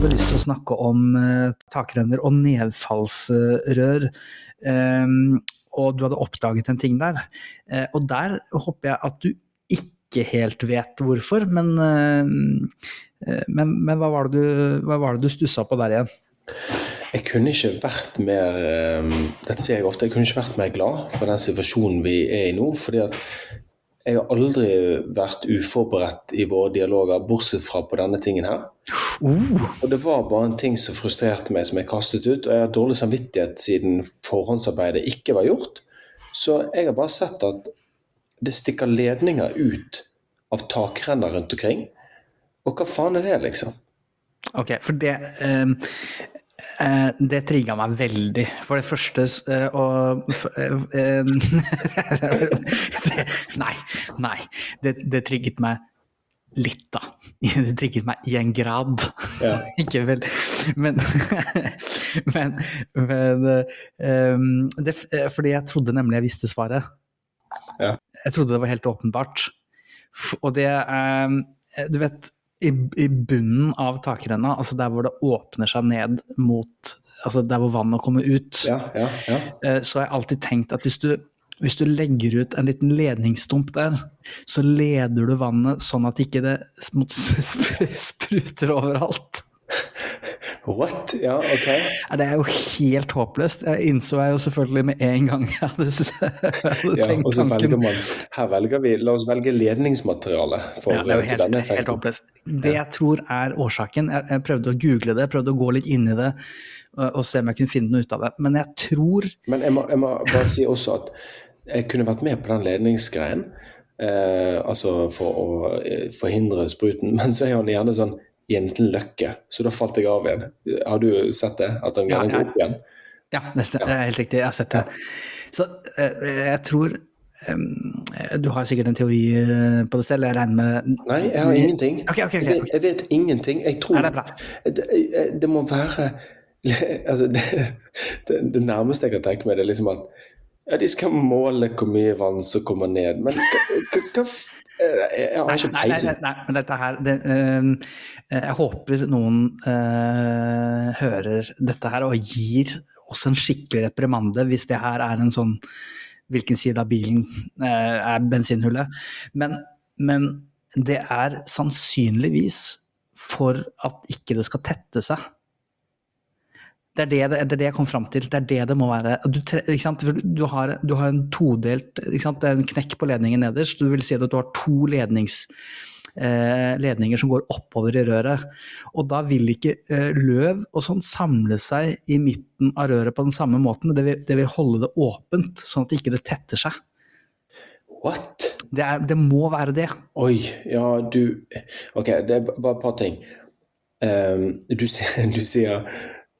hadde lyst til å snakke om eh, takrenner og nedfallsrør. Eh, og du hadde oppdaget en ting der. Eh, og der håper jeg at du ikke helt vet hvorfor, men, eh, men, men hva, var det du, hva var det du stussa på der igjen? Jeg kunne ikke vært mer dette sier jeg ofte, jeg kunne ikke vært mer glad for den situasjonen vi er i nå. fordi at jeg har aldri vært uforberedt i våre dialoger, bortsett fra på denne tingen her. Uh, Og det var bare en ting som frustrerte meg, som jeg kastet ut. Og jeg har dårlig samvittighet siden forhåndsarbeidet ikke var gjort. Så jeg har bare sett at det stikker ledninger ut av takrenner rundt omkring. Og hva faen er det, liksom? ok, for det eh, det trigga meg veldig. For det første eh, og eh, eh, det, Nei. Nei. Det, det trigget meg litt, da. Det trigget meg i en grad. Ja. Ikke vel Men, men, men eh, det, Fordi jeg trodde nemlig jeg visste svaret. Ja. Jeg trodde det var helt åpenbart. Og det eh, Du vet, i, i bunnen av takrenna, altså der hvor det åpner seg ned mot Altså der hvor vannet kommer ut, Ja, ja, ja. eh, så har jeg alltid tenkt at hvis du, hvis du legger ut en liten ledningsstump der, så leder du vannet sånn at ikke det sp- sp- spruter overalt. What? Ja, OK. Ja, Det er jo helt håpløst. Jeg innså jeg jo selvfølgelig med en gang jeg hadde, hadde Ja, tenkt tanken. velger man Her velger vi La oss velge ledningsmateriale for, Ja, det er jo helt, helt håpløst. Det jeg tror er årsaken jeg, jeg prøvde å google det, prøvde å gå litt inn i det og, og se om jeg kunne finne noe ut av det. Men jeg tror Men jeg må, jeg må bare si også at jeg kunne vært med på den ledningsgreien. Eh, altså for å eh, forhindre spruten. Men så er han gjerne sånn i en løkke, så da falt jeg av igjen. Har du sett det? At han Ja, gjerne ja. går opp igjen? Ja, nesten, er helt riktig. Jeg har sett det. Så eh, jeg tror Du har sikkert en teori eh, på det selv, jeg regner med Nei, jeg har ingenting. Okay, okay, okay. Jeg, vet, jeg vet ingenting. Jeg tror Er det bra? det, det må være altså det, det, det nærmeste jeg kan tenke meg, det er liksom at ja, de skal måle hvor mye vann som kommer ned. Men hva, eh, Jeg har ikke Nei, nei, nei, nei, men dette her det, uh, Jeg håper noen uh, hører dette her og gir oss en skikkelig reprimande hvis det her er en sånn Hvilken side av bilen uh, er bensinhullet? Men, men det er sannsynligvis for at ikke det skal tette seg. Det er det, det, det er det jeg kom fram til. Det er det det må være. Du, ikke? Du, har, du har en todelt ikke? Det er en knekk på ledningen nederst. Du vil si at du har to lednings, eh, ledninger som går oppover i røret. Og da vil ikke eh, løv og sånn samle seg i midten av røret på den samme måten. Det vil, det vil holde det åpent, sånn at ikke det tetter seg. What? Det, er, det må være det. Oi, ja, du Ok, det er bare et par ting. Um, du sier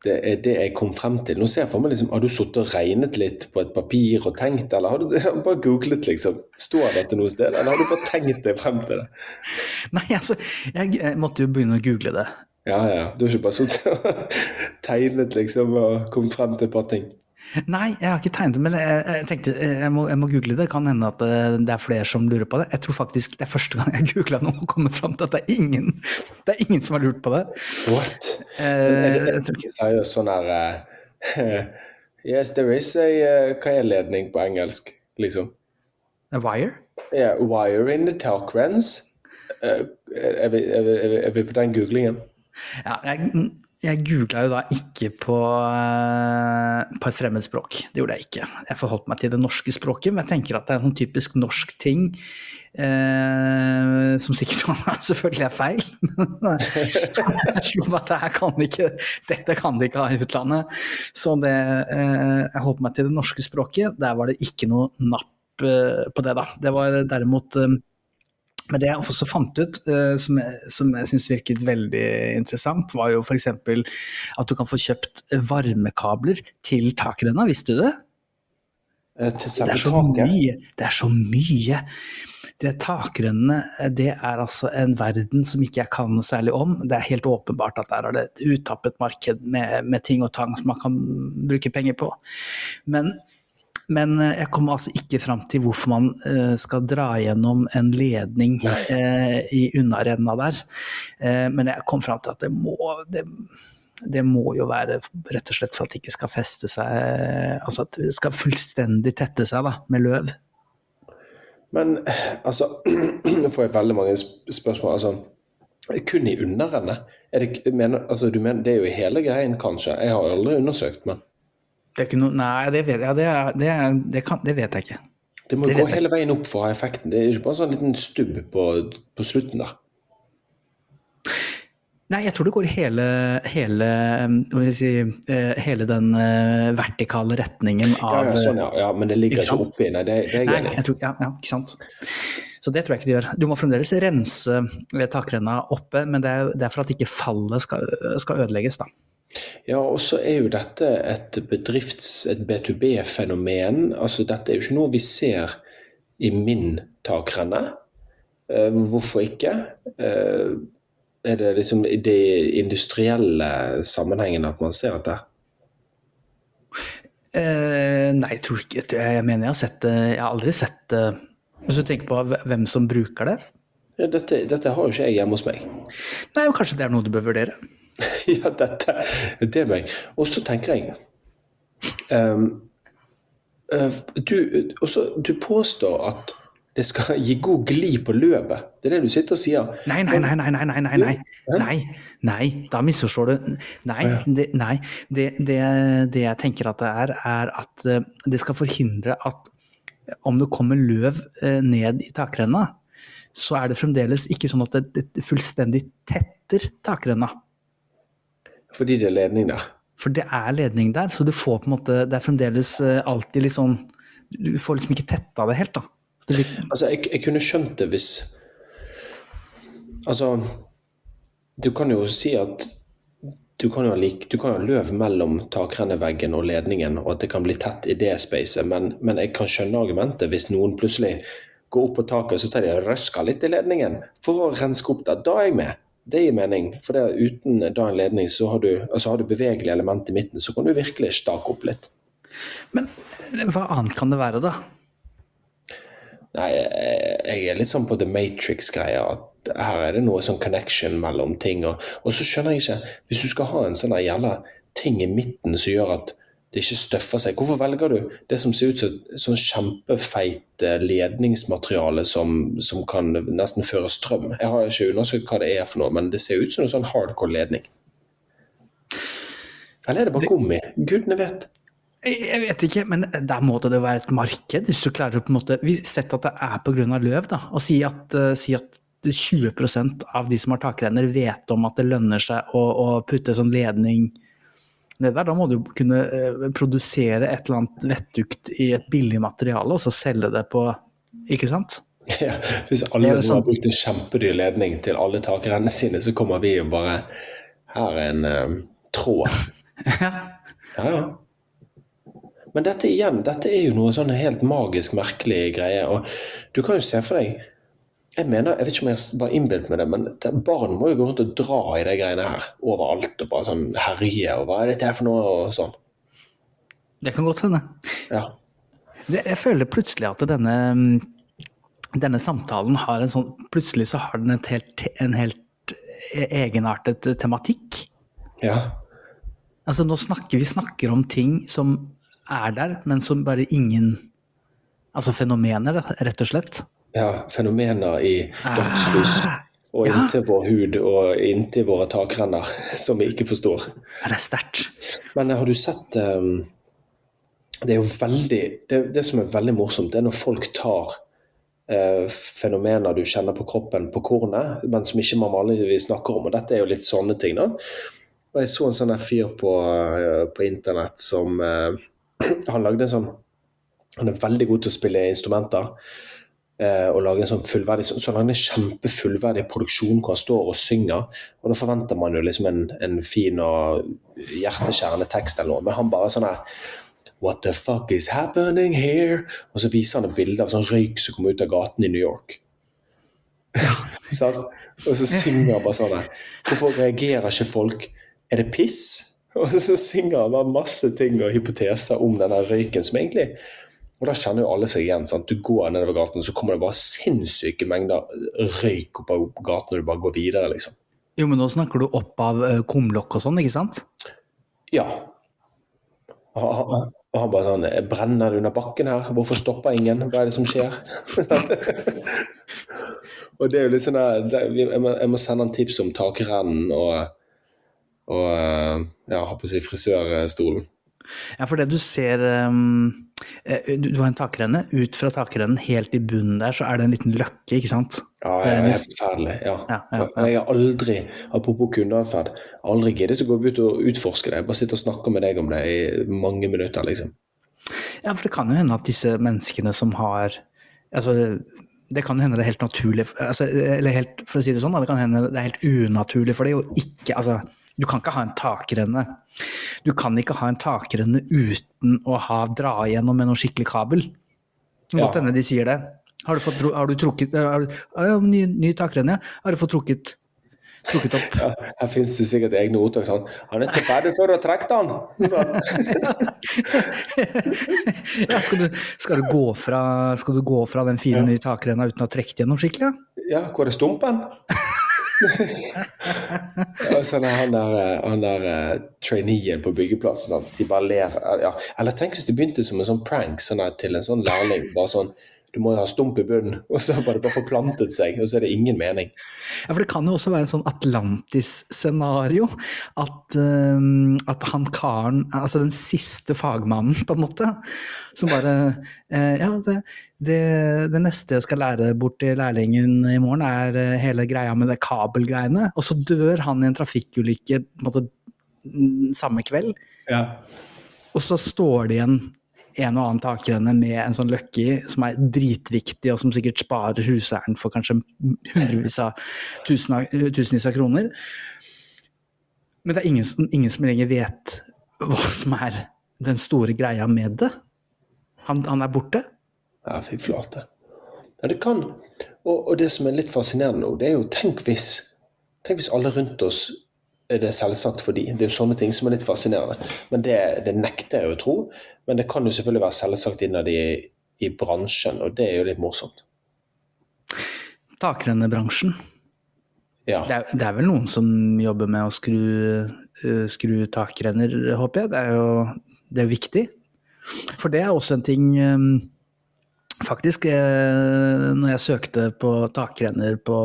det er det jeg kom frem til. Nå ser jeg for meg liksom, Har du sittet og regnet litt på et papir og tenkt, eller har du bare googlet, liksom? Står dette noe sted, eller har du bare tenkt deg frem til det? Nei, altså, jeg, jeg måtte jo begynne å google det. Ja, ja. Du har ikke bare sittet og tegnet, liksom, og kommet frem til et par ting? Nei, jeg har ikke tegnet det, men jeg, jeg tenkte eh, jeg må, jeg må google det. Kan hende at eh, det er flere som lurer på det. Jeg tror faktisk det er første gang jeg googla noe og kommer fram til at det er ingen, det er ingen som har lurt på det. What? Eh, Er det ikke- seriøst sånn her uh, Yes, there is a uh, Hva er ledning på engelsk, liksom? A wire? Yeah, wire in the talk rens. Uh, er, er, vi, er, vi, er vi på den googlingen? Ja, jeg, jeg googla jo da ikke på, eh, på et fremmedspråk. Det gjorde jeg ikke. Jeg forholdt meg til det norske språket, men jeg tenker at det er en sånn typisk norsk ting. Eh, som sikkert selvfølgelig er feil. Jeg slo meg at dette kan ikke, dette kan de ikke ha i utlandet. Så det, eh, jeg holdt meg til det norske språket. Der var det ikke noe napp eh, på det, da. Det var derimot eh, men det jeg også fant ut, eh, som jeg, som jeg syns virket veldig interessant, var jo f.eks. at du kan få kjøpt varmekabler til takrenna, visste du det? Eh, Til Det er så mye! Det er så mye! Det Takrennene det er altså en verden som ikke jeg kan noe særlig om. Det er helt åpenbart at der er det et uttappet marked med, med ting og tang som man kan bruke penger på. Men Men eh, jeg kom altså ikke fram til hvorfor man eh, skal dra gjennom en ledning eh, i unnarenna der. Eh, men jeg kom fram til at det må det, det må jo være rett og slett for at det ikke skal feste seg Altså at det skal fullstendig tette seg da, med løv. Men altså Nå får jeg veldig mange spørsmål. altså kun i underrennet? Det, mener, altså, mener, det er jo i hele greien, kanskje? Jeg har aldri undersøkt, men Det er ikke noe Nei, det vet, ja, det, er, det, er, det, kan, det vet jeg ikke. Det må gå hele veien opp for å ha effekten. Det er ikke bare sånn liten stubb på, på slutten da. Nei, jeg tror det går hele, hele, si, eh, hele den uh, vertikale retningen av Ja, ja, sånn, ja. ja men det ligger ikke, ikke oppi. Nei, det, det er jeg enig i. Ja, ja, ikke sant. Så det tror jeg ikke du gjør. Du må fremdeles rense takrenna oppe, men det er, det er for at ikke fallet skal, skal ødelegges, da. Ja, og så er jo dette et bedrifts-, et B2B-fenomen. Altså dette er jo ikke noe vi ser i min takrenne. Uh, hvorfor ikke? Uh, er det liksom i de industrielle sammenhengene at man ser dette? Eh, nei, jeg tror ikke Jeg mener jeg har sett det Jeg har aldri sett det Hvis du tenker på hvem som bruker det? Ja, dette, dette, har jo ikke jeg hjemme hos meg. Nei, men Kanskje det er noe du bør vurdere? ja, dette det er meg. Og så tenker jeg um, du, også, du påstår at det skal gi god glid på løpet. Det er det du sitter og sier. Nei, nei, nei. nei, nei, nei, nei, nei. nei, nei da misforstår du. Nei, det, nei. Det, det, det, jeg tenker at det er, er at eh, det skal forhindre at om det kommer løv eh, ned i takrenna, så er det fremdeles ikke sånn at det fullstendig tetter takrenna. Fordi det er ledning der? For det er ledning der, så du får på en måte Det er fremdeles eh, alltid litt sånn Du får liksom ikke tetta det helt, da. Altså, jeg, jeg, kunne skjønt det hvis Altså, du kan jo si at du kan jo ha, like, løv mellom takrenneveggen og ledningen, og at det kan bli tett i det spacet, men, men, jeg kan skjønne argumentet hvis noen plutselig går opp på taket så tar de og røsker litt i ledningen for å renske opp der. Da er jeg med. Det gir mening. For det, uten da en ledning så har du, altså har du bevegelig element i midten, så kan du virkelig stake opp litt. Men hva annet kan det være, da? Nei, jeg er litt sånn på The Matrix-greia. At her er det noe sånn connection mellom ting. Og, og så skjønner jeg ikke Hvis du skal ha en sånn jævla ting i midten som gjør at det ikke støffer seg, hvorfor velger du det som ser ut som sånn kjempefeit eh, ledningsmateriale som, som, kan nesten føre strøm? Jeg har ikke undersøkt hva det er for noe, men det ser ut som en sånn hardcore ledning. Eller er det bare gummi? Gudene vet. Jeg vet ikke, men der må det være et marked. Hvis du klarer på en måte Vi setter at det er pga. løv, da. Og si at, uh, si at 20% av de som har takrenner, vet om at det lønner seg å, å putte sånn ledning ned der. Da må du kunne uh, produsere et eller annet vettugt i et billig materiale, og så selge det på Ikke sant? Ja, hvis alle nå sånn... har brukt en kjempedyr ledning til alle takrennene sine, så kommer vi og bare Her er en uh, tråd. ja. ja, ja. Men dette igjen, dette er jo noe sånn helt magisk merkelig greie. Og du kan jo se for deg Jeg mener, jeg vet ikke om jeg bare innbilt meg det, men det, barn må jo gå rundt og dra i de greiene her overalt og bare sånn herje og hva er dette her for noe og sånn. Det kan godt hende. Ja. jeg føler plutselig at denne, denne samtalen har en sånn Plutselig så har den helt, en helt egenartet tematikk. Ja. Altså, nå snakker vi snakker om ting som er der, men som bare ingen Altså fenomener, rett og slett. Ja, fenomener i dagslys. Ah, og ja. inntil vår hud og inntil våre takrenner, som vi ikke forstår. Ja, det er sterkt. Men har du sett um, Det er jo veldig det, det, som er veldig morsomt, det er når folk tar uh, fenomener du kjenner på kroppen på kornet, men som ikke man vanligvis snakker om. Og dette er jo litt sånne ting, da. Og jeg så en sånn fyr på, uh, på internett som uh, han lagde en sånn Han er veldig god til å spille instrumenter. Eh, og lage en sånn fullverdig så, så han en kjempefullverdig produksjon hvor han står og synger. Og da forventer man jo liksom en, en fin og hjerteskjærende tekst eller noe. Men han bare sånn her What the fuck is happening here? Og så viser han et bilde av sånn røyk som kommer ut av gaten i New York. og så synger han bare sånn her. Hvorfor reagerer ikke folk? Er det piss? Og så synger han bare masse ting og hypoteser om denne røyken, som egentlig Og da kjenner jo alle seg igjen. sant? Du går nedover gaten, så kommer det bare sinnssyke mengder røyk opp av gaten, og du bare går videre, liksom. Jo, men nå snakker du opp av eh, kumlokk og sånn, ikke sant? Ja. Og han, og han bare sånn Brenner det under bakken her? Hvorfor stopper ingen? Hva er det som skjer? og det er jo litt sånn der, jeg, må, jeg må sende han tips om takrennen og, og ja, ha på å si frisørstolen. Ja, for det du ser um, Du har en takrenne. Ut fra takrennen helt i bunnen der, så er det en liten løkke, ikke sant? Ja, det er helt forferdelig. Ja. Ja, ja, ja. Jeg har aldri, apropos kundeatferd, aldri giddet å gå ut og utforske det. Jeg bare sitter og snakker med deg om det i mange minutter, liksom. Ja, for det kan jo hende at disse menneskene som har altså, det kan hende det er helt naturlig altså, Eller helt, for å si det sånn, det kan hende det er helt unaturlig for det å ikke altså, Du kan ikke ha en takrenne. Du kan ikke ha en takrenne uten å ha dra igjennom med noe skikkelig kabel. Godt Ja. hende de sier det. Har du, fått, har du trukket har du, ja, ny, ny takrenne. Har du fått trukket, trukket opp? Ja, her finnes det sikkert egne ordtak sånn 'Han er ikke ferdig før du har trukket den!' Ja, skal, du, skal, du gå fra, skal du gå fra den fine nye takrenna uten å ha trukket gjennom skikkelig? Ja? Ja, hvor er stumpen? Er han der, eh, han der eh, traineen på byggeplassen. Sant? De bare ler. Ja. Eller tenk hvis det begynte som en sånn prank sånn til en sånn lærling. Bare sånn Du må ha stump i bunnen. Og så har det bare forplantet seg, og så er det ingen mening. Ja, for det kan jo også være en sånn Atlantis-scenario. At, um, at han karen, altså den siste fagmannen, på en måte, som bare uh, Ja, det, det, det neste jeg skal lære bort til lærlingen i morgen, er eh, hele greia med det kabelgreiene. Og så dør han i en trafikkulykke på en måte mm, samme kveld. Ja. Og så står det igjen en og annen takrenne med en sånn løkke som er dritviktig, og som sikkert sparer huseieren for kanskje hundrevis av tusen tusenvis av kroner. Men det er ingen, som- ingen som lenger vet hva som er den store greia med det. Han, han er borte. Ja, fy flate. Ja, det kan. Og, og det som er litt fascinerende nå, det er jo tenk hvis Tenk hvis alle rundt oss er det selvsagt for de. Det er jo sånne ting som er litt fascinerende. Men det, det nekter jeg å tro. Men det kan jo selvfølgelig være selvsagt innad i, i bransjen, og det er jo litt morsomt. Takrennebransjen. Ja. Det er, det er vel noen som jobber med å skru, uh, skru takrenner, håper jeg. Det er jo det er viktig. For det er også en ting um, Faktisk, uh, når jeg søkte på takrenner på,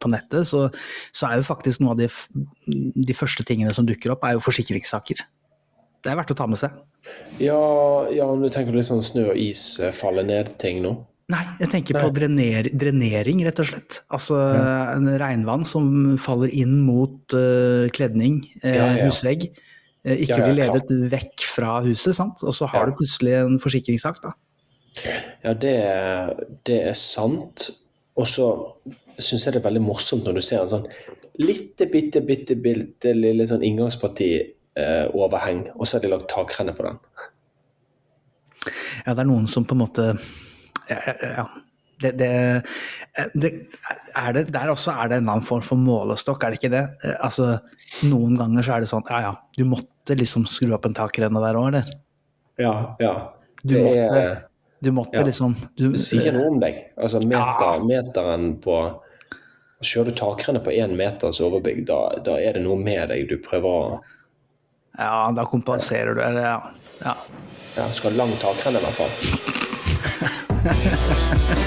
på nettet, så, så er jo faktisk noe av de, de første tingene som dukker opp, er jo forsikringssaker. Det er verdt å ta med seg. Ja, ja, men du tenker litt sånn snø og is eh, faller ned-ting nå? Nei, jeg tenker på drener, drenering, rett og slett. Altså en regnvann som faller inn mot uh, kledning, eh, Ja, ja. husvegg. eh, ikke blir ledet vekk fra huset, sant? og så har du plutselig en forsikringssak. da. Ja, det, det er sant. Og så syns jeg det er veldig morsomt når du ser en sånn lite, bitte, bitte, bitte lille sånn inngangsparti eh, og så har de lagt takrenne på den. Ja, det er noen som på en måte Ja. ja. Det, det, det, er det, der også er det en annen form for målestokk, er det ikke det? Eh, Altså, Noen ganger så er det sånn ja ja, du måtte liksom skru opp en takrenne der òg, eller? Ja, ja. Du måtte, du måtte ja. liksom du, det sier noe om deg. Altså meter, Ja. meteren på Kjører du takrenne på én meters overbygg, da, da er det noe med deg du prøver å Ja, da kompenserer du, eller ja. ja. ja, Skal ha lang takrenne, i hvert fall.